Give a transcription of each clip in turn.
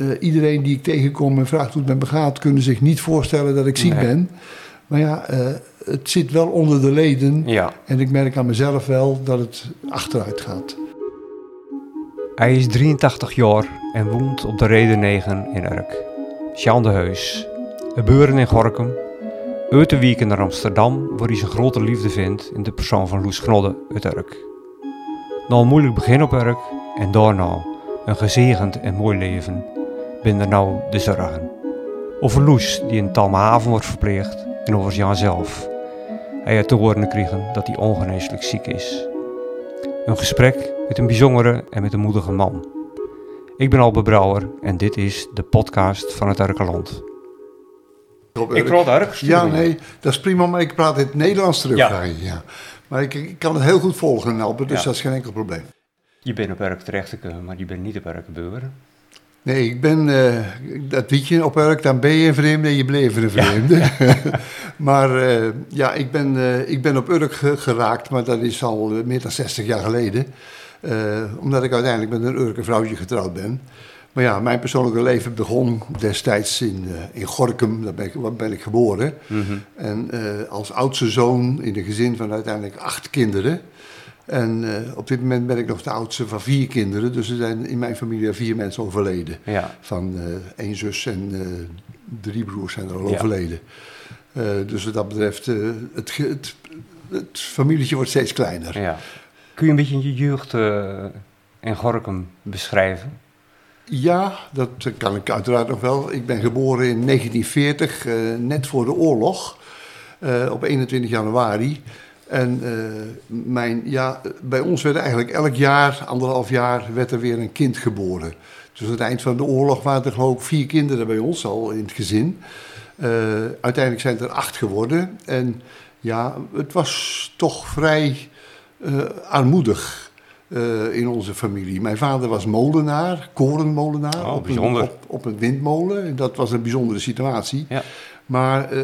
eh, iedereen die ik tegenkom en vraagt hoe het met me gaat, kunnen zich niet voorstellen dat ik ziek Nee. ben. Maar ja, eh, het zit wel onder de leden. Ja. En ik merk aan mezelf wel dat het achteruit gaat. Hij is 83 jaar en woont op de Reden 9 in Urk. Sjaan de Heus. Geboren in Gorkum. Uit de weekend naar Amsterdam, waar hij zijn grote liefde vindt in de persoon van Loes Gnodde uit Urk. Na een moeilijk begin op Urk en daarna een gezegend en mooi leven, binnen nou de zorgen. Over Loes die in Talmahaven wordt verpleegd en over Jan zelf. Hij heeft te horen gekregen dat hij ongeneeslijk ziek is. Een gesprek met een bijzondere en met een moedige man. Ik ben Albert Brouwer en dit is de podcast van het Urkeland. Ik praat Urk. Ja, nee, dat is prima, maar ik praat in het Nederlands terug. Ja. Ja. Ja. Maar ik, ik kan het heel goed volgen, Albert, dus Ja. dat is geen enkel probleem. Je bent op Urk terechtgekomen, maar je bent niet op Urk geboren. Nee, ik ben, eh, dat weet je op Urk, dan ben je een vreemde en je bleef een vreemde. maar eh, ja, ik ben, eh, ik ben op Urk ge- geraakt, maar dat is al meer dan 60 jaar geleden. Omdat ik uiteindelijk met een Urker vrouwtje getrouwd ben. Maar ja, mijn persoonlijke leven begon destijds in, in Gorkum, daar ben ik, waar ben ik geboren. En eh, als oudste zoon in een gezin van uiteindelijk acht kinderen. En eh, op dit moment ben ik nog de oudste van vier kinderen. Dus er zijn in mijn familie vier mensen overleden. Ja. Van eh, één zus en eh, drie broers zijn er al Ja. overleden. Dus wat dat betreft, het, het, het familietje wordt steeds kleiner. ja. Kun je een beetje je jeugd in Gorkum beschrijven? Ja, dat kan ik uiteraard nog wel. Ik ben geboren in 1940, eh, net voor de oorlog, op 21 januari. En eh, mijn, ja, bij ons werd eigenlijk elk jaar, anderhalf jaar, werd er weer een kind geboren. Dus aan het eind van de oorlog waren er geloof ik vier kinderen bij ons al in het gezin. Eh, uiteindelijk zijn er acht geworden. En ja, het was toch vrij eh, armoedig in onze familie. Mijn vader was molenaar, korenmolenaar, Oh, op, een, op, op een windmolen. En dat was een bijzondere situatie. Ja. Maar eh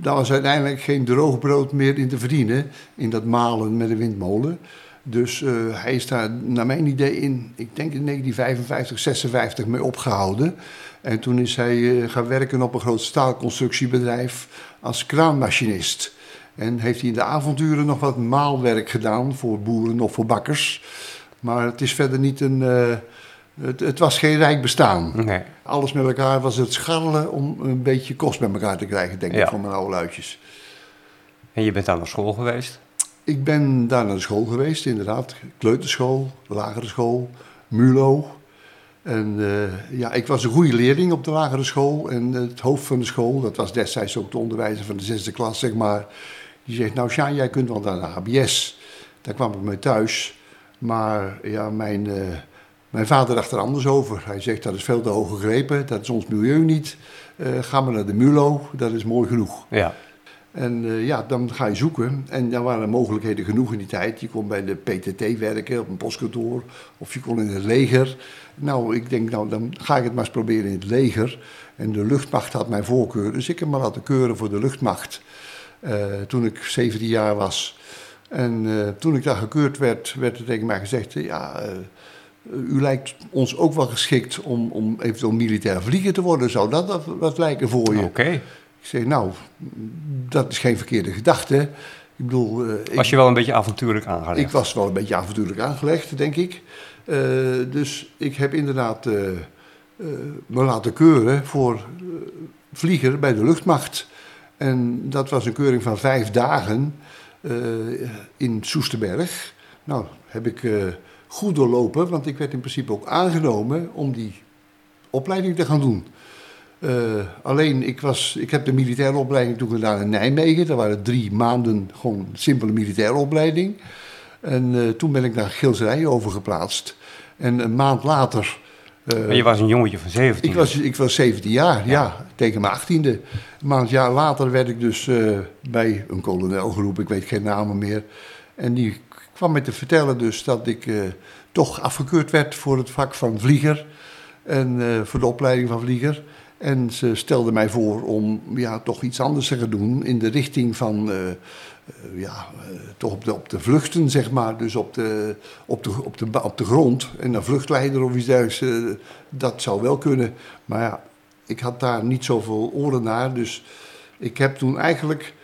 daar was uiteindelijk geen droog brood meer in te verdienen, in dat malen met een windmolen. Dus eh, hij is daar, naar mijn idee, in, ik denk in 1955, 56 mee opgehouden. En toen is hij eh, gaan werken op een groot staalconstructiebedrijf als kraanmachinist. En heeft hij in de avonturen nog wat maalwerk gedaan voor boeren of voor bakkers. Maar het is verder niet een. Het, het was geen rijk bestaan. Nee. Alles met elkaar was het scharrelen om een beetje kost bij elkaar te krijgen, denk ik, Ja. van mijn oude luidjes. En je bent aan de school geweest? Ik ben daar naar de school geweest, inderdaad. Kleuterschool, lagere school, MULO. En eh, ja, ik was een goede leerling op de lagere school. En het hoofd van de school, dat was destijds ook de onderwijzer van de zesde klas, zeg maar. Die zegt, nou Sjaan, jij kunt wel naar de HBS. Daar kwam ik mee thuis. Maar ja, mijn, eh, mijn vader dacht er anders over. Hij zegt, dat is veel te hoog gegrepen. Dat is ons milieu niet. Eh, ga maar naar de MULO, dat is mooi genoeg. Ja. En eh, ja, dan ga je zoeken. En daar waren mogelijkheden genoeg in die tijd. Je kon bij de PTT werken op een postkantoor. Of je kon in het leger. Nou, ik denk, nou, dan ga ik het maar eens proberen in het leger. En de luchtmacht had mijn voorkeur. Dus ik heb me laten keuren voor de luchtmacht. eh, toen ik 17 jaar was. En toen ik daar gekeurd werd, werd er tegen mij gezegd... ja, u lijkt ons ook wel geschikt om, om eventueel militair vlieger te worden. Zou dat wat, lijken voor je? Oké. Ik zeg, nou, dat is geen verkeerde gedachte. Ik bedoel, eh, ik, Was je wel een beetje avontuurlijk aangelegd? ik was wel een beetje avontuurlijk aangelegd, denk ik. Eh, dus ik heb inderdaad eh, eh, me laten keuren voor eh, vlieger bij de luchtmacht. En dat was een keuring van vijf dagen eh, in Soesterberg. Nou, heb ik eh, goed doorlopen, want ik werd in principe ook aangenomen om die opleiding te gaan doen. Eh, alleen, ik, was, ik heb de militaire opleiding toen gedaan in Nijmegen. Dat waren drie maanden gewoon een simpele militaire opleiding. En eh, toen ben ik naar Gilserijen overgeplaatst. En een maand later... eh, Maar je was een jongetje van 17. ik, was, ik was 17 jaar, ja, tegen mijn 18e. Een maand jaar later werd ik dus bij een kolonel geroepen, ik weet geen namen meer. En die kwam me te vertellen dus dat ik eh, toch afgekeurd werd voor het vak van vlieger. En eh, voor de opleiding van vlieger. En ze stelde mij voor om ja, toch iets anders te gaan doen in de richting van eh, ja, toch op de, op de vluchten, zeg maar. Dus op de, op de, op de, op de grond. En een vluchtleider of iets dergelijks, dat zou wel kunnen. Maar ja, ik had daar niet zoveel oren naar. Dus ik heb toen eigenlijk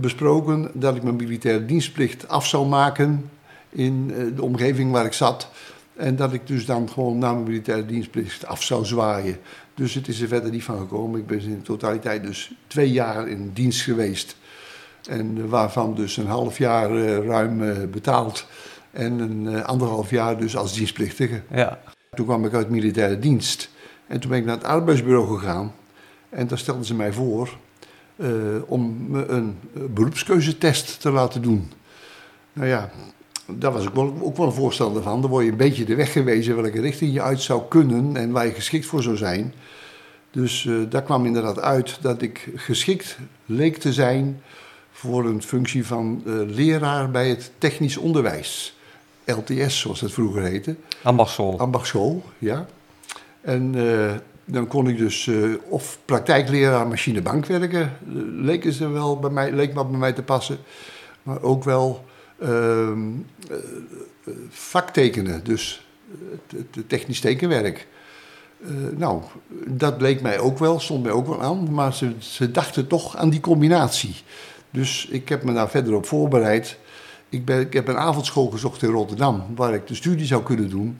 besproken dat ik mijn militaire dienstplicht af zou maken in de omgeving waar ik zat. En dat ik dus dan gewoon na mijn militaire dienstplicht af zou zwaaien. Dus het is er verder niet van gekomen. Ik ben in totaliteit dus twee jaar in dienst geweest. En waarvan dus een half jaar ruim betaald. En een anderhalf jaar dus als dienstplichtige. Ja. Toen kwam ik uit militaire dienst. En toen ben ik naar het arbeidsbureau gegaan. En daar stelden ze mij voor om me een beroepskeuzetest te laten doen. Nou ja, daar was ik wel, ook wel een voorstander van. Dan word je een beetje de weg gewezen welke richting je uit zou kunnen en waar je geschikt voor zou zijn. Dus uh, daar kwam inderdaad uit dat ik geschikt leek te zijn voor een functie van uh, leraar bij het technisch onderwijs. LTS, zoals het vroeger heette. Ambachtschool. Ambachtschool, ja. En uh, dan kon ik dus of praktijkleraar machinebank werken, leek, ze wel bij mij, leek wat bij mij te passen. Maar ook wel uh, vaktekenen, dus het technisch tekenwerk. Nou, dat bleek mij ook wel, stond mij ook wel aan, maar ze, ze dachten toch aan die combinatie. Dus ik heb me daar verder op voorbereid. Ik, ben, ik heb een avondschool gezocht in Rotterdam, waar ik de studie zou kunnen doen.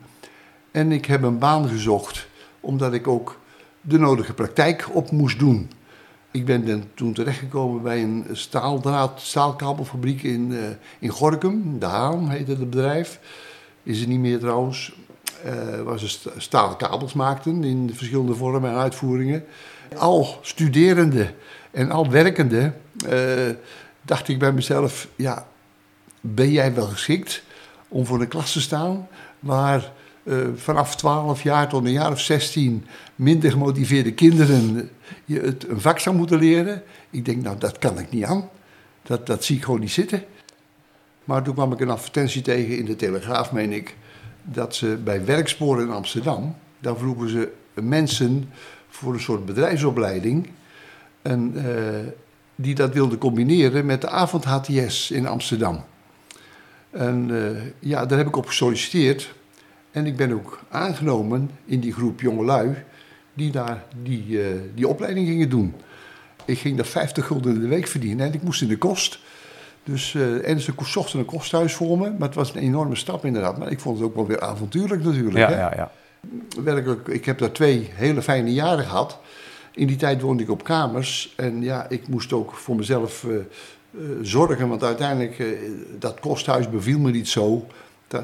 En ik heb een baan gezocht, omdat ik ook de nodige praktijk op moest doen. Ik ben toen terechtgekomen bij een staaldraad, staalkabelfabriek in, uh, in Gorkum. De Haan heette het bedrijf. Is er niet meer trouwens. Uh, waar ze staalkabels maakten in verschillende vormen en uitvoeringen. Al studerende en al werkende uh, dacht ik bij mezelf... Ja, ben jij wel geschikt om voor een klas te staan... waar uh, vanaf 12 jaar tot een jaar of 16 minder gemotiveerde kinderen je het een vak zou moeten leren. Ik denk, nou, dat kan ik niet aan. Dat, dat zie ik gewoon niet zitten. Maar toen kwam ik een advertentie tegen in de Telegraaf, meen ik, dat ze bij Werksporen in Amsterdam, daar vroegen ze mensen voor een soort bedrijfsopleiding. En, uh, die dat wilden combineren met de avond HTS in Amsterdam. En uh, ja, daar heb ik op gesolliciteerd. En ik ben ook aangenomen in die groep jongelui die daar die, uh, die opleiding gingen doen. Ik ging daar 50 gulden in de week verdienen en ik moest in de kost. Dus, uh, en ze zochten een kosthuis voor me, maar het was een enorme stap inderdaad. Maar ik vond het ook wel weer avontuurlijk natuurlijk. Ja, hè? ja, ja. Werkelijk, ik heb daar twee hele fijne jaren gehad. In die tijd woonde ik op kamers en ja, ik moest ook voor mezelf uh, zorgen, want uiteindelijk, dat kosthuis beviel me niet zo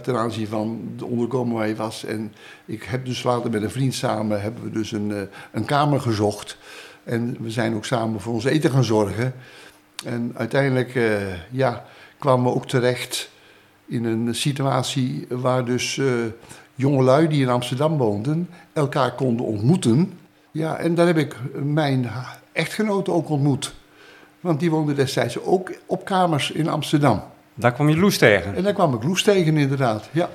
ten aanzien van de onderkomen waar je was. En ik heb dus later met een vriend samen hebben we dus een, eh, een kamer gezocht. En we zijn ook samen voor ons eten gaan zorgen. En uiteindelijk uh, ja, kwamen we ook terecht in een situatie waar dus uh, jongelui die in Amsterdam woonden elkaar konden ontmoeten. Ja, en daar heb ik mijn echtgenote ook ontmoet. Want die woonde destijds ook op kamers in Amsterdam. Daar kwam je Loes tegen? En daar kwam ik Loes tegen, inderdaad. Ja.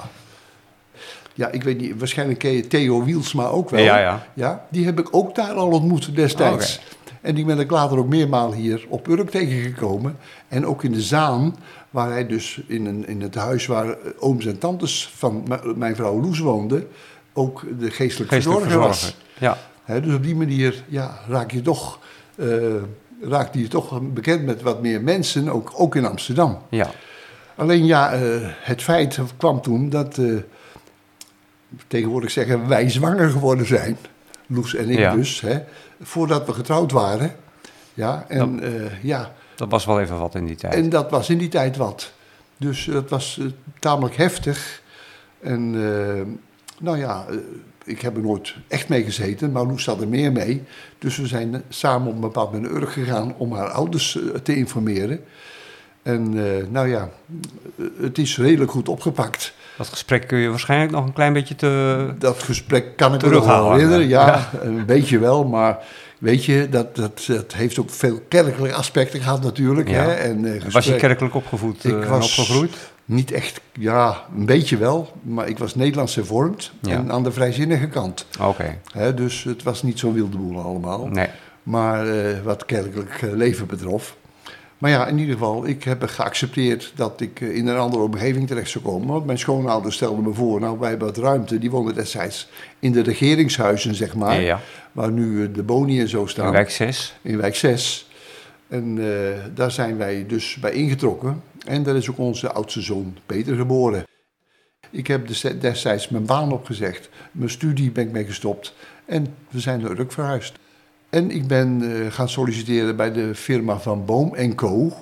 Ja, ik weet niet, waarschijnlijk ken je Theo Wielsma ook wel. Ja, ja. ja die heb ik ook daar al ontmoet destijds. Oh, okay. En die ben ik later ook meermaal hier op Urk tegengekomen. En ook in de Zaan, waar hij dus in, een, in het huis waar ooms en tantes van mijn vrouw Loes woonde, ook de geestelijke, geestelijke verzorger was. Ja. He, dus op die manier ja, raak je toch... Uh, raakte je toch bekend met wat meer mensen, ook, ook in Amsterdam. Ja. Alleen ja, uh, het feit kwam toen dat, uh, tegenwoordig zeggen wij zwanger geworden zijn. Loes en ik Ja. dus, hè, voordat we getrouwd waren. Ja, en Dat- eh, ja, Dat was wel even wat in die tijd. en dat was in die tijd wat. Dus dat was eh, tamelijk heftig. En eh, nou ja, eh, ik heb er nooit echt mee gezeten, maar Loes zat er meer mee. Dus we zijn eh, samen op een bepaald moment naar Urk gegaan om haar ouders eh, te informeren. En eh, nou ja, het is redelijk goed opgepakt. Dat gesprek kun je waarschijnlijk nog een klein beetje te... Dat gesprek kan ik me nog wel herinneren. Ja, Ja. een beetje wel, maar weet je, dat, dat, dat heeft ook veel kerkelijke aspecten gehad natuurlijk. Ja. Hè? En, eh, Was je kerkelijk opgevoed Ik eh, en was- opgegroeid? Niet echt, ja, een beetje wel. Maar ik was Nederlands hervormd Ja. en aan de vrijzinnige kant. Oké, Hè? Dus het was niet zo'n wilde boel allemaal. nee. Maar wat kerkelijk leven betrof. Maar ja, in ieder geval, ik heb geaccepteerd dat ik eh, in een andere omgeving terecht zou komen. Want mijn schoonouders stelden me voor, nou wij hebben wat ruimte. Die woonden destijds in de regeringshuizen, zeg maar. Ja, ja. Waar nu eh, de Boni en zo staan. In wijk 6. In wijk 6. En eh, daar zijn wij dus bij ingetrokken. En daar is ook onze oudste zoon Peter geboren. Ik heb des- destijds mijn baan opgezegd. Mijn studie ben ik mee gestopt. En we zijn naar Urk verhuisd. En ik ben eh, gaan solliciteren bij de firma van Boom Co.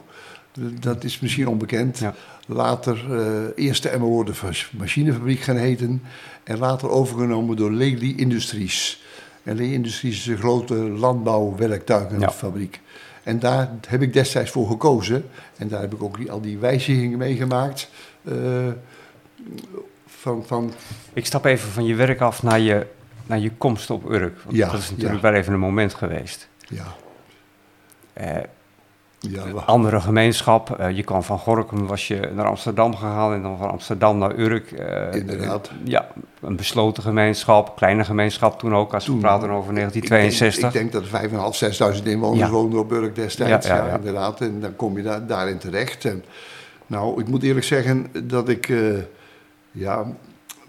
Dat is misschien onbekend. Ja. Later eh eerst de Emmeloorde machinefabriek gaan heten. En later overgenomen door Lely Industries. En Lely Industries is een grote landbouwwerktuigenfabriek. En daar heb ik destijds voor gekozen. En daar heb ik ook die, al die wijzigingen meegemaakt. eh, van, van, Ik stap even van je werk af naar je, naar je komst op Urk. Want Ja, dat is natuurlijk ja. wel even een moment geweest. ja, Eh, ja, een andere gemeenschap. eh, je kwam van Gorkum, was je naar Amsterdam gegaan en dan van Amsterdam naar Urk. eh, Inderdaad. ja, een besloten gemeenschap, kleine gemeenschap toen ook, als Toen- we praten over 1962. Ik denk, ik denk dat er 5.500, 6.000 inwoners woonden op Urk destijds. Ja, inderdaad. En dan kom je daar, daarin terecht. En, nou, ik moet eerlijk zeggen dat ik... ja,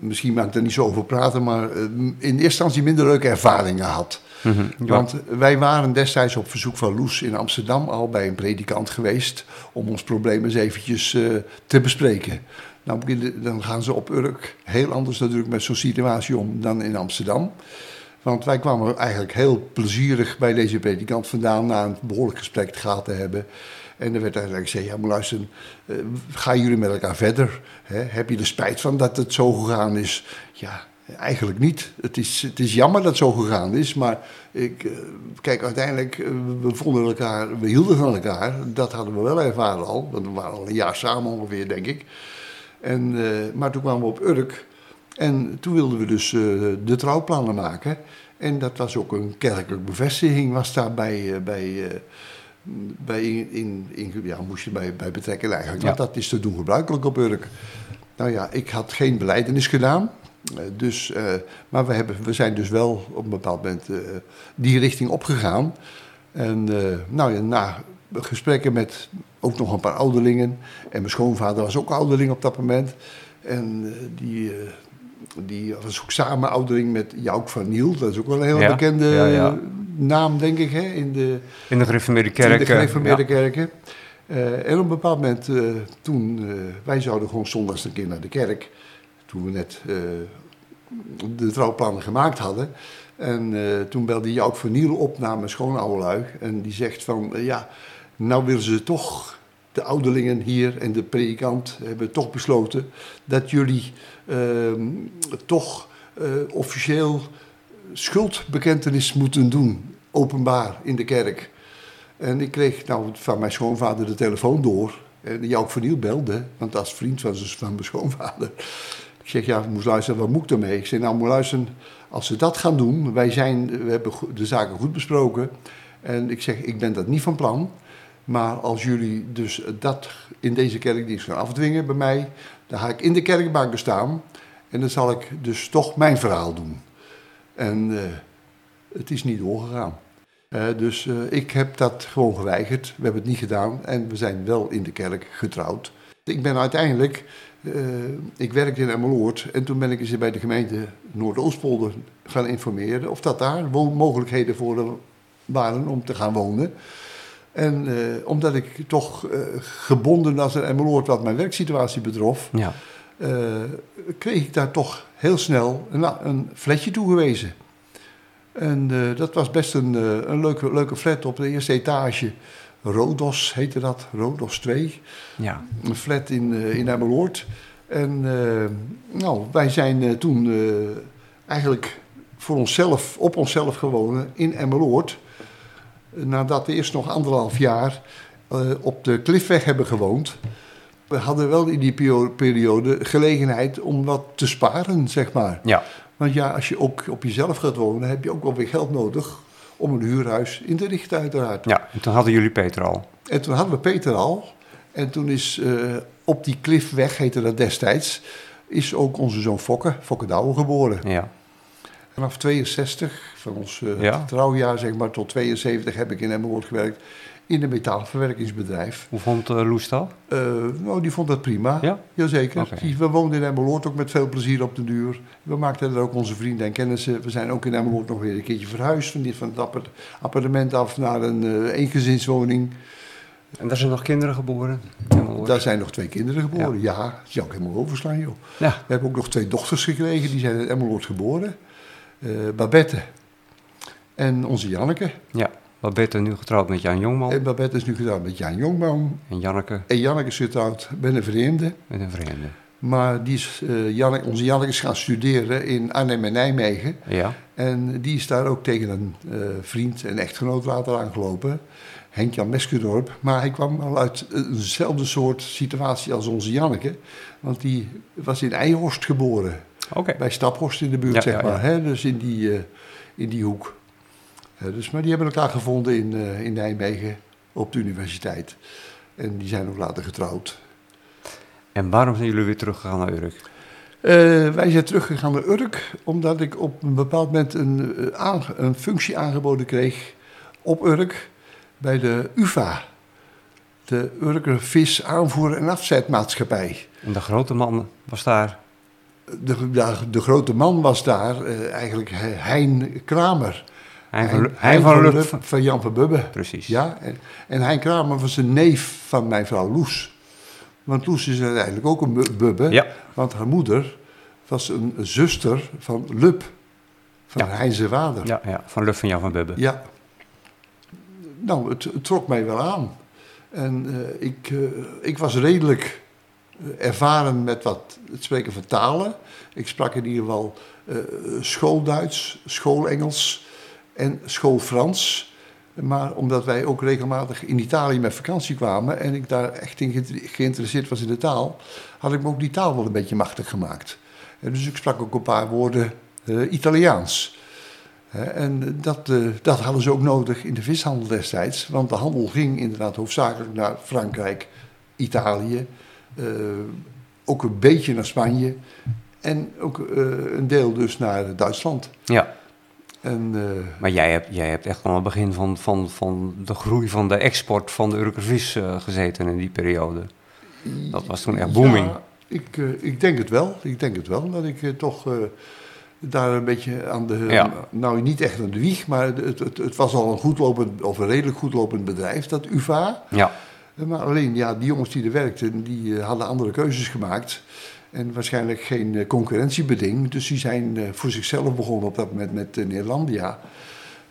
misschien mag ik er niet zo over praten... maar eh, in eerste instantie minder leuke ervaringen had. Mhm, ja. Want wij waren destijds op verzoek van Loes in Amsterdam al bij een predikant geweest om ons probleem eens eventjes eh, te bespreken. Nou, dan gaan ze op Urk heel anders natuurlijk met zo'n situatie om dan in Amsterdam. Want wij kwamen eigenlijk heel plezierig bij deze predikant vandaan na een behoorlijk gesprek gehad te hebben. En er werd eigenlijk gezegd, ja maar luister, eh, gaan jullie met elkaar verder? Hè? Heb je er spijt van dat het zo gegaan is? Ja, eigenlijk niet. Het is, het is jammer dat het zo gegaan is, maar ik, eh, kijk, uiteindelijk, eh, we vonden elkaar, we hielden van elkaar. Dat hadden we wel ervaren al, want we waren al een jaar samen ongeveer, denk ik. En, maar toen kwamen we op Urk en toen wilden we dus de trouwplannen maken. En dat was ook een kerkelijke bevestiging, was daar bij, bij in, in, ja, moest je bij, bij betrekken eigenlijk. Want Ja. dat is te doen gebruikelijk op Urk. Nou ja, ik had geen beleidenis gedaan. eh, Dus, eh, maar we, hebben, we zijn dus wel op een bepaald moment eh, die richting opgegaan. En nou ja, na gesprekken met ook nog een paar ouderlingen. En mijn schoonvader was ook ouderling op dat moment. En die, die was ook samen ouderling met Jouk van Niel. Dat is ook wel een heel Ja, bekende ja, ja. Naam, denk ik, hè, in de, In de gereformeerde kerk. in de eh, gereformeerde ja. kerken. En op een bepaald moment, eh, toen, eh, wij zouden gewoon zondags een keer naar de kerk. Toen we net de trouwplannen gemaakt hadden. En toen belde Jouk van Niel op naar mijn schoonouderlui. En die zegt van, ja, nou willen ze toch, de ouderlingen hier en de predikant hebben toch besloten... dat jullie ehm, toch officieel schuldbekentenis moeten doen, openbaar in de kerk. En ik kreeg nou van mijn schoonvader de telefoon door. En Jouk van Niel belde, want is vriend van, van mijn schoonvader. Ik zeg, ja, moest luisteren, wat moet ik ermee? Ik zeg, nou, moet luisteren, als ze dat gaan doen, wij zijn, we hebben de zaken goed besproken. En ik zeg, ik ben dat niet van plan. Maar als jullie dus dat in deze kerkdienst gaan afdwingen bij mij, dan ga ik in de kerkbanken staan. En dan zal ik dus toch mijn verhaal doen. En eh, het is niet doorgegaan. Eh, dus eh, ik heb dat gewoon geweigerd. We hebben het niet gedaan en we zijn wel in de kerk getrouwd. Ik ben uiteindelijk, eh, ik werkte in Emmeloord en toen ben ik eens bij de gemeente Noordoostpolder gaan informeren of dat daar woonmogelijkheden voor waren om te gaan wonen. En omdat ik toch gebonden was aan Emmeloord wat mijn werksituatie betrof, Ja. kreeg ik daar toch heel snel een, een toegewezen. En eh, dat was best een, eh, een leuke, leuke flat op de eerste etage. Rodos heette dat, Rodos 2. ja. Een flat in, eh in Emmeloord. En nou, wij zijn toen eigenlijk voor onszelf, op onszelf gewonnen in Emmeloord. Nadat we eerst nog anderhalf jaar op de Klifweg hebben gewoond. We hadden wel in die periode gelegenheid om wat te sparen, zeg maar. Ja. Want ja, als je ook op jezelf gaat wonen, heb je ook wel weer geld nodig om een huurhuis in te richten, uiteraard. ja, en toen hadden jullie Peter al. En toen hadden we Peter al. En toen is eh, op die Klifweg, heette dat destijds, is ook onze zoon Fokke, Fokke Douwe, geboren. Ja. Vanaf 62, van ons Ja. trouwjaar zeg maar, tot 72 heb ik in Emmeloord gewerkt. In een metaalverwerkingsbedrijf. Hoe vond uh, Loes dat? Uh, nou, die vond dat prima. Ja? Jazeker. Oké. We woonden in Emmeloord ook met veel plezier op de duur. We maakten er ook onze vrienden en kennissen. We zijn ook in Emmeloord nog weer een keertje verhuisd. Van, dit, van het appart- appartement af naar een uh, eengezinswoning. En daar zijn nog kinderen geboren? Daar zijn nog twee kinderen geboren. Ja, dat zou ik helemaal overslaan, joh. Ja. We hebben ook nog twee dochters gekregen. Die zijn in Emmeloord geboren. Eh, Babette en onze Janneke. Ja. Babette nu getrouwd met Jan Jongman. En Babette is nu getrouwd met Jan Jongman. En Janneke En Janneke is getrouwd met een vreemde. met een vreemde. Maar die is, eh, Janneke, onze Janneke is gaan studeren in Arnhem en Nijmegen. Ja. En die is daar ook tegen een eh, vriend en echtgenoot later aangelopen. Henk-Jan Meskerdorp. Maar hij kwam al uit eenzelfde soort situatie als onze Janneke. Want die was in Eijhorst geboren. Bij Staphorst in de buurt, Ja, zeg ja, maar. ja. Hè? Dus in die, eh, in die hoek. Eh, dus, maar die hebben elkaar gevonden in, eh, in Nijmegen op de universiteit. En die zijn ook later getrouwd. En waarom zijn jullie weer teruggegaan naar Urk? Eh, wij zijn teruggegaan naar Urk, omdat ik op een bepaald moment een, een functie aangeboden kreeg op Urk bij de UVA. De Urker Vis Aanvoer- en Afzetmaatschappij. En de grote man was daar. De, de, de grote man was daar, eigenlijk He- Hein Kramer. Hij van, Hein- van van Jan van Bubbe. Precies. Ja, en, en Hein Kramer was een neef van mijn vrouw Loes. Want Loes is uiteindelijk ook een bu- Bubbe. Ja. Want haar moeder was een zuster van Lub. Van Ja. Hein zijn vader. Ja, ja, van Luf van Jan van Bubbe. Ja. Nou, het, het trok mij wel aan. En eh, ik, eh, ik was redelijk eh, ervaren met wat, het spreken van talen. Ik sprak in ieder geval eh, schoolduits, schoolengels en schoolfrans. Maar omdat wij ook regelmatig in Italië met vakantie kwamen en ik daar echt in ge- geïnteresseerd was in de taal, had ik me ook die taal wel een beetje machtig gemaakt. En dus ik sprak ook een paar woorden eh, Italiaans. Hè, En dat, eh, dat hadden ze ook nodig in de vishandel destijds. Want de handel ging inderdaad hoofdzakelijk naar Frankrijk, Italië. eh, ook een beetje naar Spanje. En ook eh, een deel dus naar Duitsland. Ja, En, eh, maar jij hebt, jij hebt echt aan het begin van, van, van de groei van de export van de Urker vis eh, gezeten in die periode. Dat was toen echt booming. Ja, ik, eh, ik denk het wel. Ik denk het wel. Dat ik toch daar een beetje aan de... Ja. Nou, niet echt aan de wieg, maar het, het, het was al een goedlopend, of een redelijk goedlopend bedrijf, dat UvA. Ja, Maar alleen, ja, die jongens die er werkten, die hadden andere keuzes gemaakt. En waarschijnlijk geen eh, concurrentiebeding. Dus die zijn eh, voor zichzelf begonnen op dat moment met uh, Nederlandia.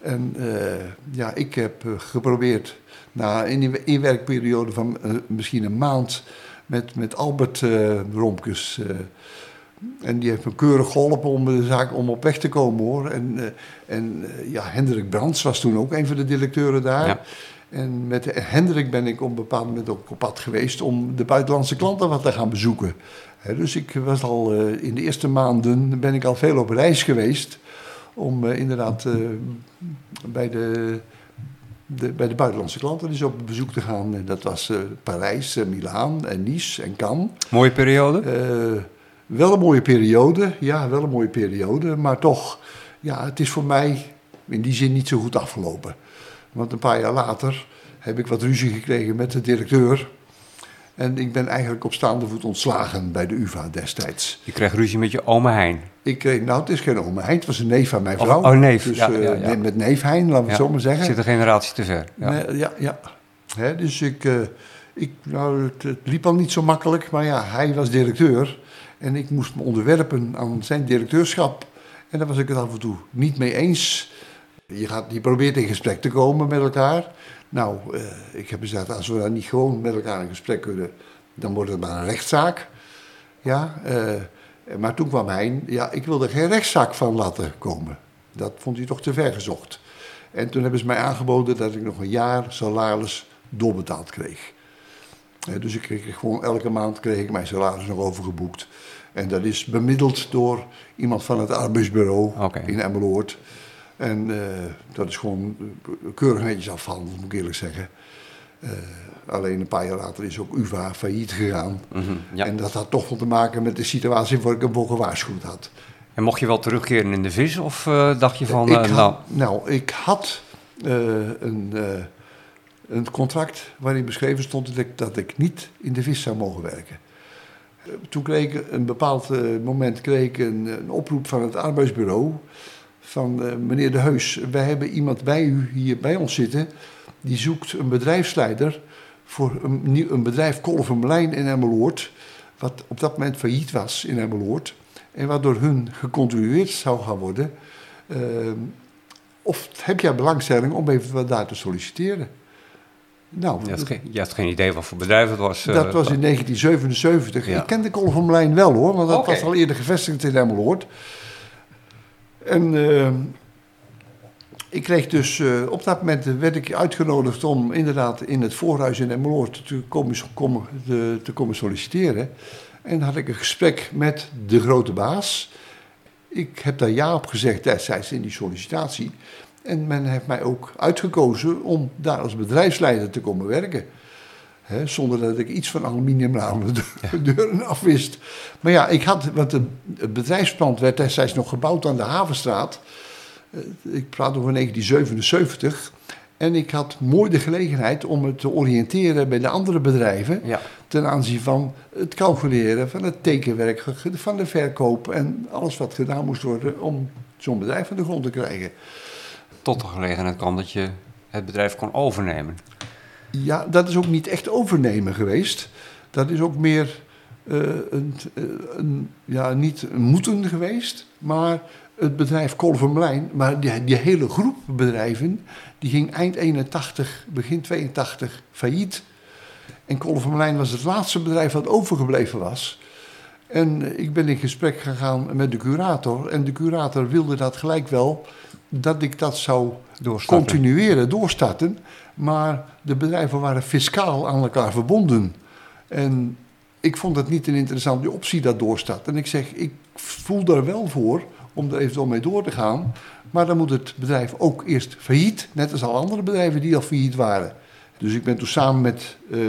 En eh, ja, ik heb eh, geprobeerd na een inwerkperiode van eh, misschien een maand met, met Albert eh Romkes. eh, en die heeft me keurig geholpen om de zaak om op weg te komen hoor. En, eh, en eh, ja, Hendrik Brands was toen ook een van de directeuren daar. Ja. En met Hendrik ben ik op een bepaald moment ook op pad geweest om de buitenlandse klanten wat te gaan bezoeken. Dus ik was al eh, in de eerste maanden ben ik al veel op reis geweest om eh, inderdaad eh, bij, de, de, bij de buitenlandse klanten dus op bezoek te gaan. En dat was Parijs, Milaan en Nice en Cannes. mooie periode. Wel een mooie periode, ja, wel een mooie periode. Maar toch, ja, het is voor mij in die zin niet zo goed afgelopen. Want een paar jaar later heb ik wat ruzie gekregen met de directeur. En ik ben eigenlijk op staande voet ontslagen bij de UvA destijds. Je kreeg ruzie met je oma Hein. Ik kreeg, nou, het is geen oma Hein, het was een neef van mijn vrouw. oh, neef, Dus ja, eh, ja, ja. met neef Hein, laten we het zo maar zeggen. Zit een generatie te ver. Ja. Nee, ja, ja. Hè, dus ik, eh, ik nou, het, het liep al niet zo makkelijk, maar ja, hij was directeur. En ik moest me onderwerpen aan zijn directeurschap. En daar was ik het af en toe niet mee eens. Je, gaat, je probeert in gesprek te komen met elkaar. Nou, eh, ik heb gezegd, als we dan niet gewoon met elkaar in gesprek kunnen, dan wordt het maar een rechtszaak. Ja, eh, maar toen kwam hij, ja, ik wilde geen rechtszaak van laten komen. Dat vond hij toch te ver gezocht. En toen hebben ze mij aangeboden dat ik nog een jaar salaris doorbetaald kreeg. Eh, dus ik kreeg gewoon elke maand kreeg ik mijn salaris nog overgeboekt. En dat is bemiddeld door iemand van het arbeidsbureau in Emmeloord. En eh, dat is gewoon eh, keurig netjes afgehandeld, moet ik eerlijk zeggen. Eh, alleen een paar jaar later is ook UvA failliet gegaan. Mhm, ja. En dat had toch wel te maken met de situatie waar ik hem voor gewaarschuwd had. En mocht je wel terugkeren in de vis? Of dacht je van, ik had, nou, nou, ik had een, een contract waarin beschreven stond dat ik, dat ik niet in de vis zou mogen werken. Toen kreeg ik een bepaald moment kreeg ik een, een oproep van het arbeidsbureau van eh, meneer De Heus, wij hebben iemand bij u hier bij ons zitten die zoekt een bedrijfsleider voor een, nieuw- een bedrijf Kolvermelijn in Emmeloord, wat op dat moment failliet was in Emmeloord en waardoor hun gecontinueerd zou gaan worden. Eh, of heb jij belangstelling om even wat daar te solliciteren? Nou, Je had, geen, je had geen idee wat voor bedrijf het was. eh, dat was in 1977. Ja. Ik kende Kolvermelijn wel hoor, want dat was al eerder gevestigd in Emmeloord. En eh, ik kreeg dus, eh, op dat moment werd ik uitgenodigd om inderdaad in het voorhuis in Emmeloord te komen, te komen solliciteren. En had ik een gesprek met de grote baas. Ik heb daar ja op gezegd destijds in die sollicitatie. En men heeft mij ook uitgekozen om daar als bedrijfsleider te komen werken. Hè, zonder dat ik iets van aluminiumramen de deuren afwist. Maar ja, ik had, want het bedrijfspand werd destijds nog gebouwd aan de Havenstraat. Eh, Ik praat over 1977. En ik had mooi de gelegenheid om me te oriënteren bij de andere bedrijven. Ja, Ten aanzien van het calculeren, van het tekenwerk, van de verkoop en alles wat gedaan moest worden om zo'n bedrijf van de grond te krijgen. tot de gelegenheid kwam dat je het bedrijf kon overnemen. Ja, dat is ook niet echt overnemen geweest. Dat is ook meer eh, een, eh, een, ja, niet een moeten geweest, maar het bedrijf Kolvermlijn, maar die, die hele groep bedrijven, die ging eind 81, begin 82 failliet. En Kolvermlijn was het laatste bedrijf dat overgebleven was. En ik ben in gesprek gegaan met de curator. En de curator wilde dat gelijk wel, dat ik dat zou continueren, doorstarten. Maar de bedrijven waren fiscaal aan elkaar verbonden. En ik vond het niet een interessante optie, dat doorstarten. En ik zeg, ik voel daar wel voor om er eventueel mee door te gaan. Maar dan moet het bedrijf ook eerst failliet, net als alle andere bedrijven die al failliet waren. Dus ik ben toen samen met eh,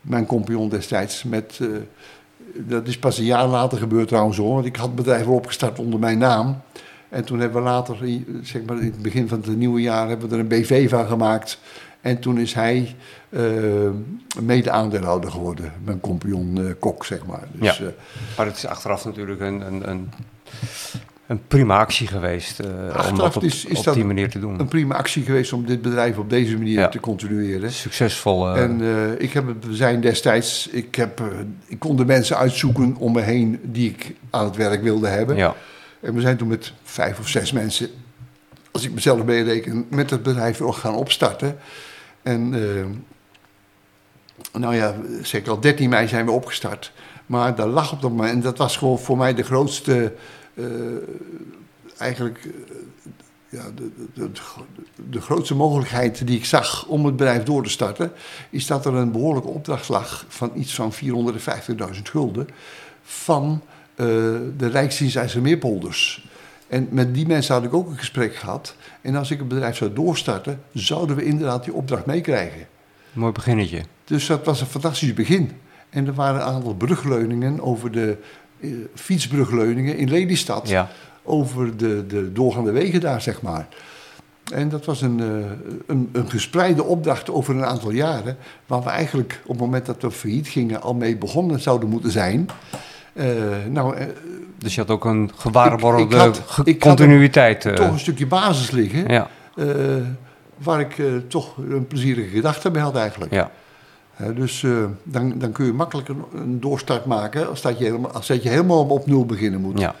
mijn compagnon destijds, met, eh, dat is pas een jaar later gebeurd trouwens hoor, want ik had wel opgestart onder mijn naam. En toen hebben we later, in- zeg maar in het begin van het nieuwe jaar, hebben we er een BV van gemaakt. En toen is hij eh, mede-aandeelhouder geworden, mijn compagnon eh, Kok, zeg maar. Dus, Ja. eh, Maar het is achteraf natuurlijk een, een, een, een prima actie geweest eh, om dat op, is- is op dat die manier te doen. een prima actie geweest om dit bedrijf op deze manier Ja. te continueren. Succesvol. eh, En eh, ik heb we zijn destijds, ik, heb, eh, ik kon de mensen uitzoeken om me heen die ik aan het werk wilde hebben. ja. En we zijn toen met vijf of zes mensen, als ik mezelf meereken, met het bedrijf ook gaan opstarten. En eh, nou ja, zeker al 13 mei zijn we opgestart. Maar daar lag op dat moment, en dat was gewoon voor mij de grootste, eh, eigenlijk eh, ja, de, de, de, de grootste mogelijkheid die ik zag om het bedrijf door te starten, is dat er een behoorlijke opdracht lag van iets van 450.000 gulden van eh, de Rijksdienst IJsselmeerpolders. En met die mensen had ik ook een gesprek gehad. En als ik het bedrijf zou doorstarten, zouden we inderdaad die opdracht meekrijgen. Mooi beginnetje. Dus dat was een fantastisch begin. En er waren een aantal brugleuningen over de eh, fietsbrugleuningen in Lelystad. Ja. Over de, de doorgaande wegen daar, zeg maar. En dat was een, eh, een, een gespreide opdracht over een aantal jaren. Waar we eigenlijk op het moment dat we failliet gingen al mee begonnen zouden moeten zijn. Eh, nou, eh, Dus je had ook een gewaarborgde Ik- ik had- ge- ik had continuïteit. eh, toch een stukje basis liggen. ja, waar ik toch een plezierige gedachte bij had eigenlijk. ja. Dus dan, dan kun je makkelijker een doorstart maken als dat je helemaal, als dat je helemaal op nul beginnen moet. Ja.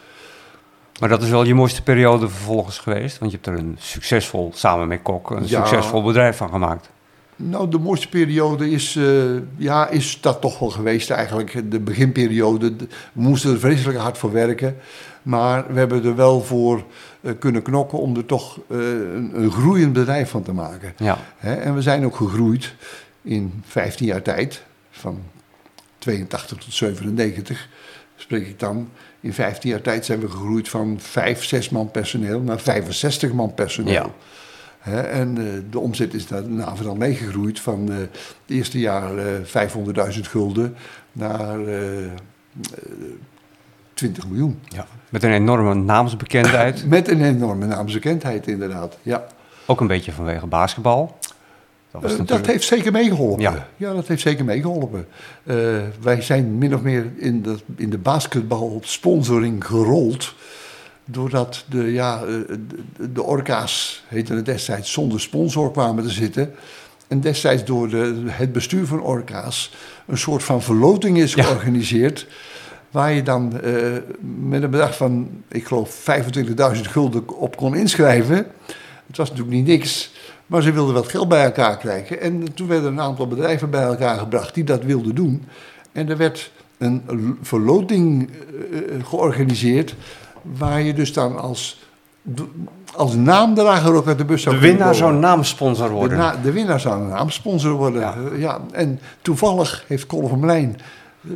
Maar dat is wel je mooiste periode vervolgens geweest. Want je hebt er een succesvol, samen met Kok, een Ja. succesvol bedrijf van gemaakt. Nou, de mooiste periode is, eh, ja, is dat toch wel geweest eigenlijk. De beginperiode. De- We moesten er vreselijk hard voor werken. Maar we hebben er wel voor eh, kunnen knokken om er toch eh, een, een groeiend bedrijf van te maken. Ja, Hè, en we zijn ook gegroeid in 15 jaar tijd, van 82 tot 97, spreek ik dan. In 15 jaar tijd zijn we gegroeid van 5, 6 man personeel naar 65 man personeel. Ja. En eh, de omzet is daarna vooral meegegroeid van eh, het eerste jaar eh 500.000 gulden naar eh, eh, 20 miljoen. ja. Met een enorme naamsbekendheid. Met een enorme naamsbekendheid inderdaad, ja. ook een beetje vanwege basketbal. Dat, Eh, dat heeft zeker meegeholpen. Ja. Ja. dat heeft zeker meegeholpen. Eh, wij zijn min of meer in de, in de basketbal-sponsoring gerold. Doordat de, ja, eh, de, orka's, heette het destijds, zonder sponsor kwamen te zitten. En destijds door de, het bestuur van orka's een soort van verloting is Ja. georganiseerd. Waar je dan eh, met een bedrag van, ik geloof, 25.000 gulden op kon inschrijven. Het was natuurlijk niet niks, maar ze wilden wat geld bij elkaar krijgen. En toen werden een aantal bedrijven bij elkaar gebracht die dat wilden doen. En er werd een verloting eh, georganiseerd, waar je dus dan als, als naamdrager ook uit de bus zou de winnaar zou komen. naamsponsor De, worden. na- de winnaar zou een naamsponsor worden. Ja. Ja. en toevallig heeft Colin van Lijn eh,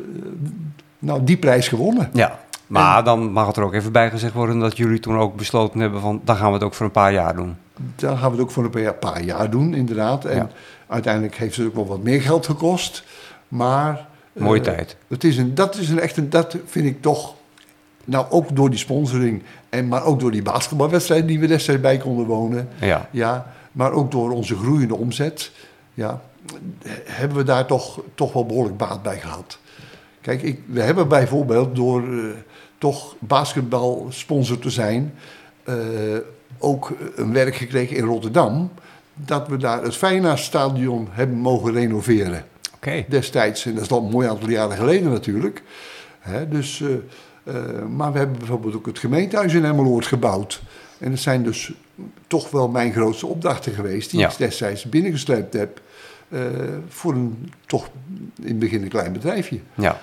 nou, die prijs gewonnen. Ja, maar dan mag het er ook even bij gezegd worden dat jullie toen ook besloten hebben van, dan gaan we het ook voor een paar jaar doen. Dan gaan we het ook voor een paar- jaar doen, inderdaad. En Ja. uiteindelijk heeft het ook wel wat meer geld gekost. Maar... Mooie eh, tijd. Het is een, dat is een echt een, dat vind ik toch, nou ook door die sponsoring, en, maar ook door die basketbalwedstrijden die we destijds bij konden wonen, Ja, ja, maar ook door onze groeiende omzet, ja, hebben we daar toch, toch wel behoorlijk baat bij gehad. Kijk, ik, we hebben bijvoorbeeld door eh, toch basketbalsponsor te zijn, eh, ook een werk gekregen in Rotterdam, dat we daar het Feyenoordstadion hebben mogen renoveren oké. destijds. En dat is al een mooi aantal jaren geleden natuurlijk. Hè, dus, eh, maar we hebben bijvoorbeeld ook het gemeentehuis in Emmeloord gebouwd. En dat zijn dus toch wel mijn grootste opdrachten geweest... die Ja. ik destijds binnengesleept heb... eh, voor een toch in het begin een klein bedrijfje. Ja,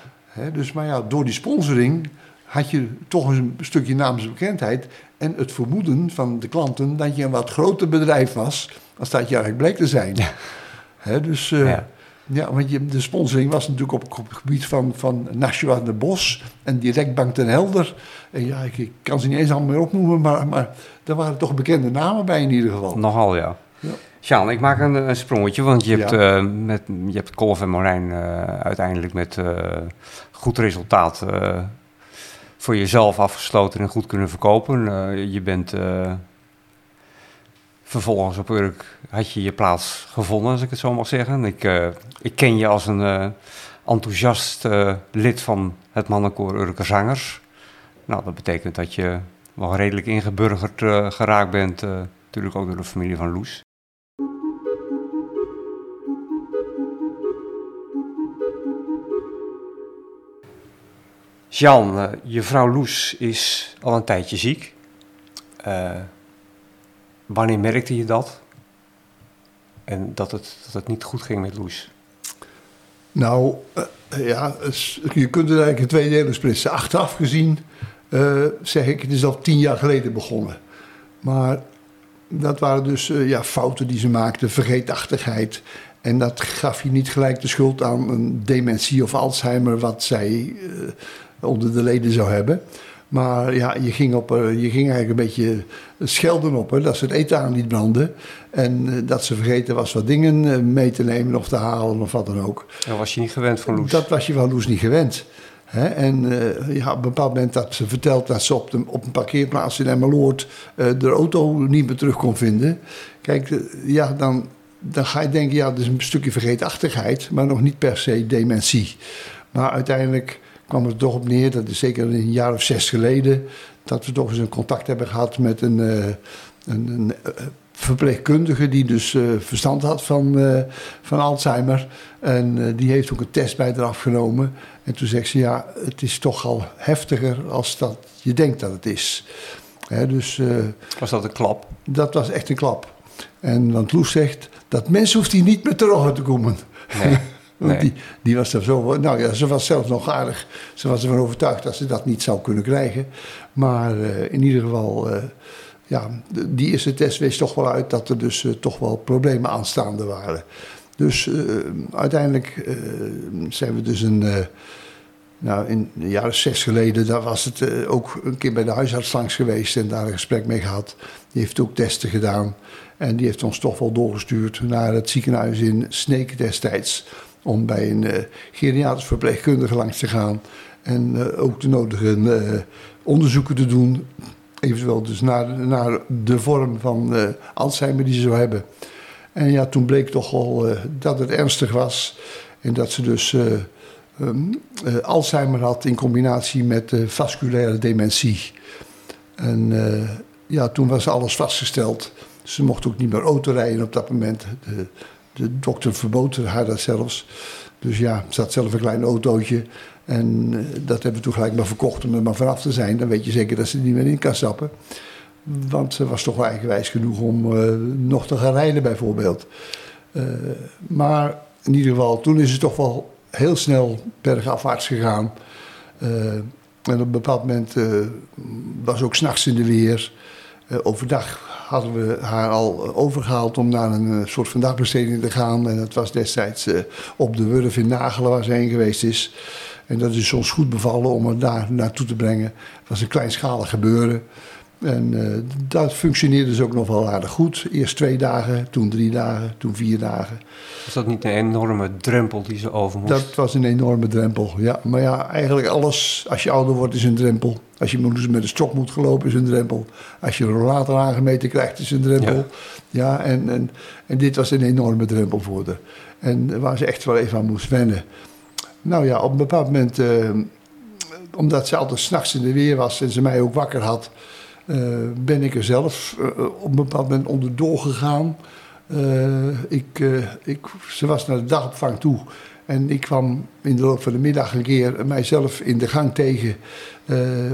dus, maar ja, door die sponsoring had je toch een stukje naamsbekendheid... en het vermoeden van de klanten dat je een wat groter bedrijf was... als dat je eigenlijk bleek te zijn. Hè, dus... eh, Ja. Ja, want je, de sponsoring was natuurlijk op, het gebied van, van Nashua de Bos en Directbank ten Helder. En ja, ik, ik kan ze niet eens allemaal meer opnoemen, maar, maar er waren toch bekende namen bij in ieder geval. nogal ja. Ja. Sjaan, ik maak een, een sprongetje, want je hebt, Ja. eh, met, je hebt Kolf en Marijn eh, uiteindelijk met eh, goed resultaat voor jezelf afgesloten en goed kunnen verkopen. Je bent vervolgens op Urk, had je je plaats gevonden, als ik het zo mag zeggen. Ik, eh, ik ken je als een eh, enthousiast eh, lid van het mannenkoor Urker Zangers. Nou, dat betekent dat je wel redelijk ingeburgerd geraakt bent, natuurlijk ook door de familie van Loes. Jan, je vrouw Loes is al een tijdje ziek. Wanneer merkte je dat? En dat het, dat het niet goed ging met Loes? Nou, eh, ja, es- je kunt er eigenlijk in twee delen splitsen. Achteraf gezien eh, zeg ik, het is al tien jaar geleden begonnen. Maar dat waren dus eh, ja, fouten die ze maakte, vergeetachtigheid. En dat gaf je niet gelijk de schuld aan een dementie of Alzheimer, wat zij onder de leden zou hebben. Maar ja, je ging, op, haar- je ging eigenlijk een beetje schelden op haar, dat ze het eten aan liet branden. En eh, dat ze vergeten was wat dingen eh, mee te nemen of te halen of wat dan ook. Dat was je niet gewend van Loes. Dat was je van Loes niet gewend. Hè? En eh, ja, op een bepaald moment dat ze vertelt dat ze op, de, op een parkeerplaats in Emmeloord eh, de auto niet meer terug kon vinden. Kijk, eh, ja, dan, dan ga je denken, ja, dat is een stukje vergeetachtigheid, maar nog niet per se dementie. Maar uiteindelijk kwam het er toch op neer, dat is zeker een jaar of zes geleden, dat we toch eens een contact hebben gehad met een, eh, een, een eh, verpleegkundige die dus eh, verstand had van, van Alzheimer. En die heeft ook een test bij eraf genomen. En toen zegt ze, ja, het is toch al heftiger als dat je denkt dat het is. Hè, dus Was dat een klap? dat was echt een klap. En want Loes zegt, dat mens hoeft hier niet meer terug te komen. Nee. Nee. die, die was er zo. Nou ja, ze was zelf nog aardig. Ze was ervan overtuigd dat ze dat niet zou kunnen krijgen. Maar eh, in ieder geval, eh, ja, die eerste test wees toch wel uit dat er dus eh, toch wel problemen aanstaande waren. Dus uiteindelijk zijn we dus een. nou, in de jaren zes geleden, daar was het ook een keer bij de huisarts langs geweest en daar een gesprek mee gehad. Die heeft ook testen gedaan. En die heeft ons toch wel doorgestuurd naar het ziekenhuis in Sneek destijds. Om bij een eh geriatrisch verpleegkundige langs te gaan. En eh, ook de nodige eh, onderzoeken te doen. Eventueel dus naar, naar de vorm van Alzheimer die ze zou hebben. En ja, toen bleek toch wel dat het ernstig was. En dat ze dus um, Alzheimer had in combinatie met vasculaire dementie. En ja, toen was alles vastgesteld. Ze mocht ook niet meer auto rijden op dat moment. De, de dokter verbood haar dat zelfs. Dus ja, ze had zelf een klein autootje. En eh, dat hebben we toen gelijk maar verkocht om er maar vanaf te zijn. Dan weet je zeker dat ze er niet meer in kan stappen. Want ze was toch wel eigenwijs genoeg om uh, nog te gaan rijden bijvoorbeeld. Uh, maar in ieder geval, toen is het toch wel heel snel bergafwaarts gegaan. En op een bepaald moment was ook s'nachts in de weer. overdag hadden we haar al overgehaald om naar een soort van dagbesteding te gaan. En dat was destijds op de Wurf in Nagelen waar ze heen geweest is. En dat is ons goed bevallen om het daar naartoe te brengen. Het was een kleinschalig gebeuren. En uh, dat functioneerde dus ook nog wel aardig goed. Eerst twee dagen, toen drie dagen, toen vier dagen. Was dat niet een enorme drempel die ze over moest? Dat was een enorme drempel, ja. Maar ja, eigenlijk alles, als je ouder wordt, is een drempel. Als je met een stok moet gelopen, is een drempel. Als je een rollator aangemeten krijgt, is een drempel. Ja, ja en, en, en dit was een enorme drempel voor haar. En waar ze echt wel even aan moest wennen. Nou ja, op een bepaald moment, uh, omdat ze altijd s'nachts in de weer was en ze mij ook wakker had, uh, ben ik er zelf uh, op een bepaald moment onderdoor gegaan. Ik, ik, ze was naar de dagopvang toe. En ik kwam in de loop van de middag een keer mijzelf in de gang tegen.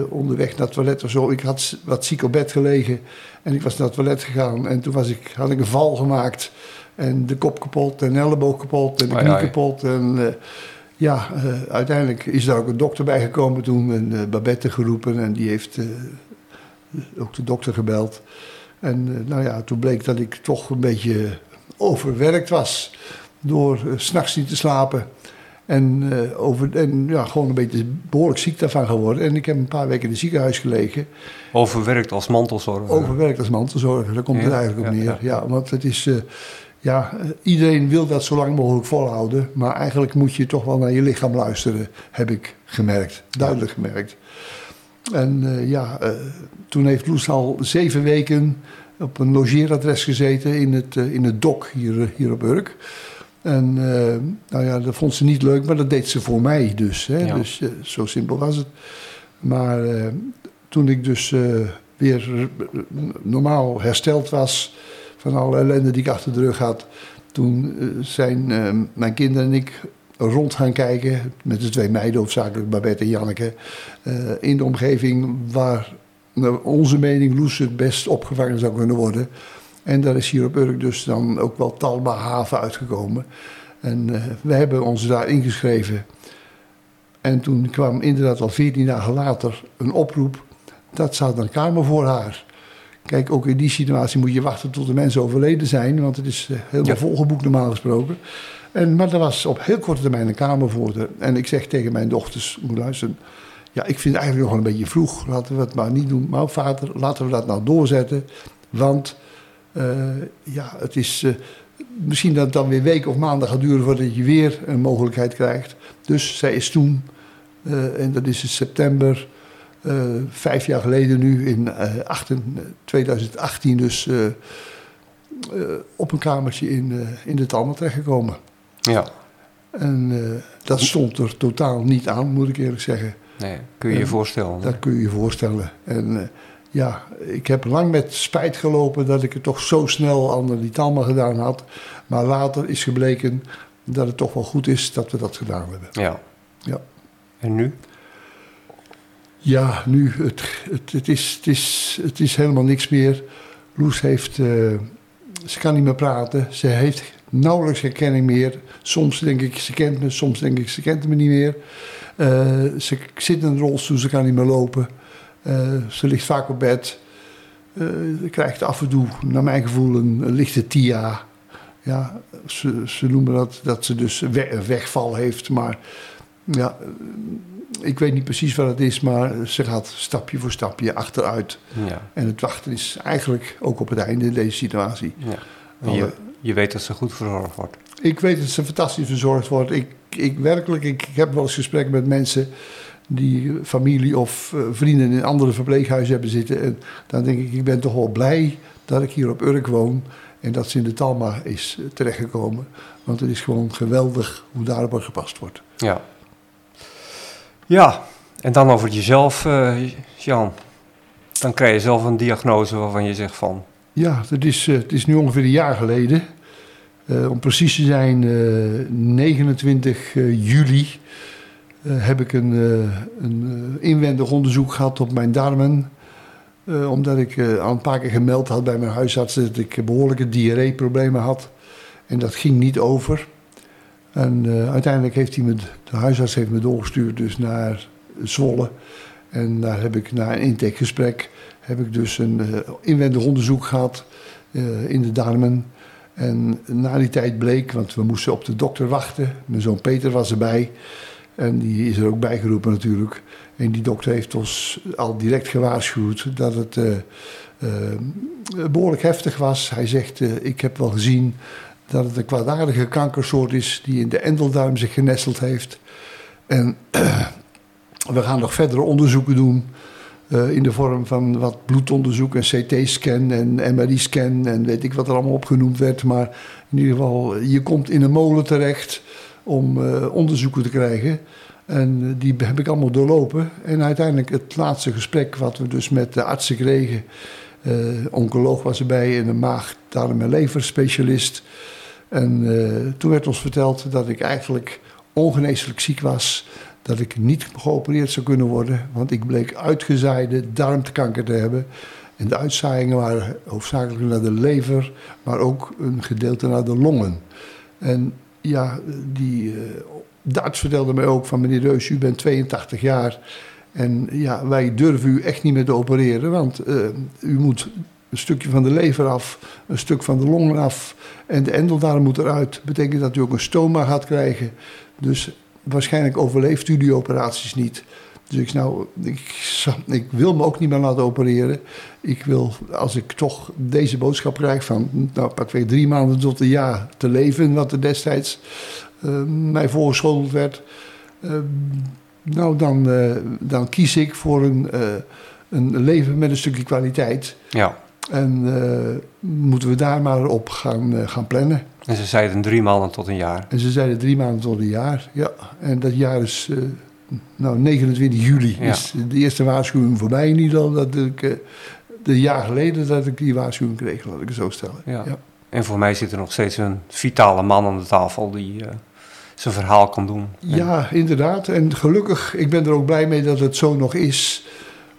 onderweg naar het toilet of zo. Ik had wat ziek op bed gelegen. En ik was naar het toilet gegaan. En toen was ik, had ik een val gemaakt. En de kop kapot en de elleboog kapot en de knie kapot. En ja, uh, uiteindelijk is er ook een dokter bijgekomen toen, en Babette geroepen en die heeft ook de dokter gebeld. En nou ja, toen bleek dat ik toch een beetje overwerkt was door s s'nachts niet te slapen. En, over, en ja, gewoon een beetje behoorlijk ziek daarvan geworden. En ik heb een paar weken in het ziekenhuis gelegen. Overwerkt als mantelzorger? Overwerkt als mantelzorger, daar komt het eigenlijk op neer. Ja, ja. want het is ja, iedereen wil dat zo lang mogelijk volhouden. Maar eigenlijk moet je toch wel naar je lichaam luisteren, heb ik gemerkt. Duidelijk gemerkt. En uh, ja, uh, toen heeft Loes al zeven weken op een logeeradres gezeten in het, uh, in het dok hier, hier op Urk. En nou ja, dat vond ze niet leuk, maar dat deed ze voor mij dus. Hè? Ja. Dus zo simpel was het. Maar toen ik dus weer normaal hersteld was van alle ellende die ik achter de rug had. Toen zijn mijn kinderen en ik rond gaan kijken. Met de twee meiden, hoofdzakelijk Babette en Janneke. Uh, in de omgeving waar naar onze mening Loes het best opgevangen zou kunnen worden. En daar is hier op Urk dus dan ook wel Talma Haven uitgekomen. En we hebben ons daar ingeschreven. En toen kwam inderdaad al veertien dagen later een oproep. Dat staat een kamer voor haar. Kijk, ook in die situatie moet je wachten tot de mensen overleden zijn, want het is eh, helemaal volgeboekt normaal gesproken. En, maar er was op heel korte termijn een kamer voor de. En ik zeg tegen mijn dochters, moet luisteren, ja, ik vind het eigenlijk nog wel een beetje vroeg, laten we het maar niet doen. Maar vader, laten we dat nou doorzetten, want uh, ja, het is... Uh, misschien dat het dan weer weken of maanden gaat duren voordat je weer een mogelijkheid krijgt. Dus zij is toen, uh, en dat is in september vijf jaar geleden nu, in uh, achten, 2018 dus, op een kamertje in, in de Talma terechtgekomen. Ja. En dat stond er totaal niet aan, moet ik eerlijk zeggen. Nee, kun je je voorstellen? Dat kun je je voorstellen. En ja, ik heb lang met spijt gelopen dat ik het toch zo snel aan die Talma gedaan had. Maar later is gebleken dat het toch wel goed is dat we dat gedaan hebben. Ja. ja. En nu? Ja, nu, het, het, het, is, het, is, het is helemaal niks meer. Loes heeft, uh, ze kan niet meer praten. Ze heeft nauwelijks herkenning meer. Soms denk ik, ze kent me. Soms denk ik, ze kent me niet meer. Uh, ze zit in een rolstoel, ze kan niet meer lopen. Uh, ze ligt vaak op bed. ze krijgt af en toe, naar mijn gevoel, een, een lichte TIA. Ja, ze, ze noemen dat dat ze dus wegval heeft. Maar ja, ik weet niet precies wat het is, maar ze gaat stapje voor stapje achteruit. Ja. En het wachten is eigenlijk ook op het einde in deze situatie. Ja. Je, je, weet dat ze goed verzorgd wordt. Ik weet dat ze fantastisch verzorgd wordt. Ik, ik werkelijk, ik, heb wel eens gesprekken met mensen die familie of uh, vrienden in andere verpleeghuizen hebben zitten. En dan denk ik, ik ben toch wel blij dat ik hier op Urk woon. En dat ze in de Talma is eh, terechtgekomen. Want het is gewoon geweldig hoe daarop gepast wordt. Ja. Ja, en dan over jezelf, uh, Jan. Dan krijg je zelf een diagnose waarvan je zegt van... Ja, het is, het is nu ongeveer een jaar geleden. om precies te zijn, 29 juli heb ik een, een inwendig onderzoek gehad op mijn darmen. Omdat ik al een paar keer gemeld had bij mijn huisarts dat ik behoorlijke diarreeproblemen had. En dat ging niet over. En uiteindelijk heeft hij me, de huisarts heeft me doorgestuurd dus naar Zwolle. En daar heb ik na een intakegesprek heb ik dus een inwendig onderzoek gehad in de darmen. En na die tijd bleek, want we moesten op de dokter wachten. Mijn zoon Peter was erbij. En die is er ook bijgeroepen natuurlijk. En die dokter heeft ons al direct gewaarschuwd dat het uh, behoorlijk heftig was. Hij zegt, ik heb wel gezien dat het een kwaadaardige kankersoort is die in de endeldarm zich genesteld heeft. En we gaan nog verdere onderzoeken doen. In de vorm van wat bloedonderzoek, een CT-scan en MRI-scan en weet ik wat er allemaal opgenoemd werd. Maar in ieder geval, je komt in een molen terecht om onderzoeken te krijgen. En eh, die heb ik allemaal doorlopen. En uiteindelijk het laatste gesprek wat we dus met de artsen kregen. Oncoloog was erbij en een maag, darm en leverspecialist. En toen werd ons verteld dat ik eigenlijk ongeneeslijk ziek was. Dat ik niet geopereerd zou kunnen worden. Want ik bleek uitgezaaide darmkanker te hebben. En de uitzaaiingen waren hoofdzakelijk naar de lever, maar ook een gedeelte naar de longen. En ja, die de arts vertelde mij ook van meneer Reus, u bent 82 jaar en ja, wij durven u echt niet meer te opereren, want uh, u moet een stukje van de lever af, een stuk van de longen af en de endeldarm moet eruit. Betekent dat u ook een stoma gaat krijgen. Dus waarschijnlijk overleeft u die operaties niet. Dus ik, nou, ik, ik, wil me ook niet meer laten opereren. Ik wil, als ik toch deze boodschap krijg van, nou, pakweg drie maanden tot een jaar te leven, wat er destijds uh, mij voorgeschoteld werd. Uh, nou, dan, uh, dan kies ik voor een, een leven met een stukje kwaliteit. Ja. En moeten we daar maar op gaan, gaan plannen. En ze zeiden drie maanden tot een jaar. En ze zeiden drie maanden tot een jaar, ja. En dat jaar is, nou, 29 juli ja. is de eerste waarschuwing voorbij in ieder geval. Dat ik, een jaar geleden dat ik die waarschuwing kreeg, laat ik het zo stellen. Ja. ja. En voor mij zit er nog steeds een vitale man aan de tafel die zijn verhaal kan doen. Ja, inderdaad. En gelukkig, ik ben er ook blij mee dat het zo nog is.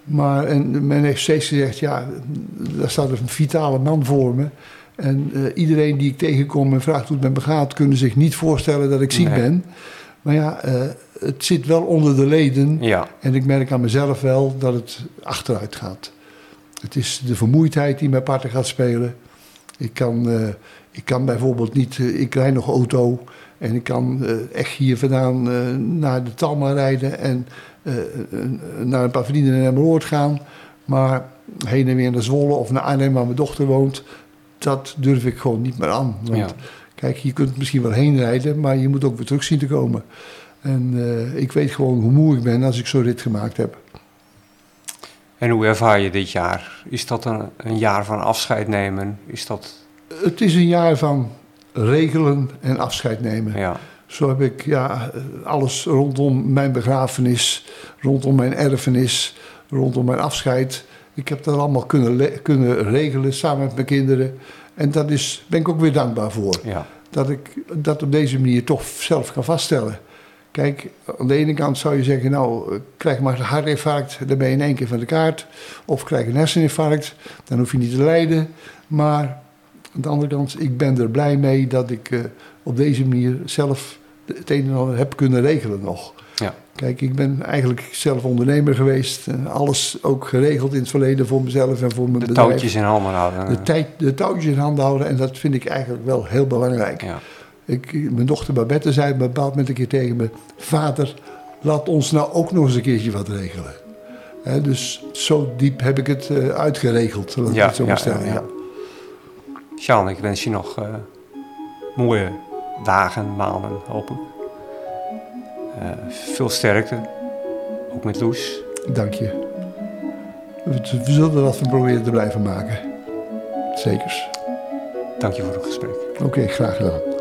Maar en men heeft steeds gezegd, ja, daar staat een vitale man voor me. En uh, iedereen die ik tegenkom en vraagt hoe het met me gaat, kunnen zich niet voorstellen dat ik ziek nee. ben. Maar ja, uh, het zit wel onder de leden. Ja. En ik merk aan mezelf wel dat het achteruit gaat. Het is de vermoeidheid die mijn parten gaat spelen. Ik kan, uh, ik kan bijvoorbeeld niet, ik rijd nog auto. En ik kan echt hier vandaan naar de Talma rijden en naar een paar vrienden in Emmeloord gaan. Maar heen en weer naar Zwolle of naar Arnhem waar mijn dochter woont, dat durf ik gewoon niet meer aan. Want ja. kijk, je kunt misschien wel heen rijden, maar je moet ook weer terug zien te komen. En ik weet gewoon hoe moe ik ben als ik zo'n rit gemaakt heb. En hoe ervaar je dit jaar? Is dat een, een jaar van afscheid nemen? Is dat... Het is een jaar van regelen en afscheid nemen. Ja. Zo heb ik ja, alles rondom mijn begrafenis, rondom mijn erfenis, rondom mijn afscheid. Ik heb dat allemaal kunnen, kunnen regelen samen met mijn kinderen. En daar ben ik ook weer dankbaar voor. Ja. Dat ik dat op deze manier toch zelf kan vaststellen. Kijk, aan de ene kant zou je zeggen, nou, krijg maar een hartinfarct, dan ben je in één keer van de kaart. Of krijg een herseninfarct, dan hoef je niet te lijden. Maar aan de andere kant, ik ben er blij mee dat ik uh, op deze manier zelf het een en ander heb kunnen regelen nog. Kijk, ik ben eigenlijk zelf ondernemer geweest. En alles ook geregeld in het verleden voor mezelf en voor mijn de bedrijf. touwtjes in handen houden. De, tijd, de touwtjes in handen houden. En dat vind ik eigenlijk wel heel belangrijk. Ja. Ik, mijn dochter Babette zei op een bepaald moment een keer tegen me... Vader, laat ons nou ook nog eens een keertje wat regelen. He, dus zo diep heb ik het uh, uitgeregeld, laat ik ja, het zo maar ja, stellen. ja, Ja. Sjaan, ik wens je nog uh, mooie dagen, maanden. Uh, veel sterkte, ook met Loes. Dank je. We, we zullen er wat van proberen te blijven maken. Zekers. Dank je voor het gesprek. Oké, graag gedaan.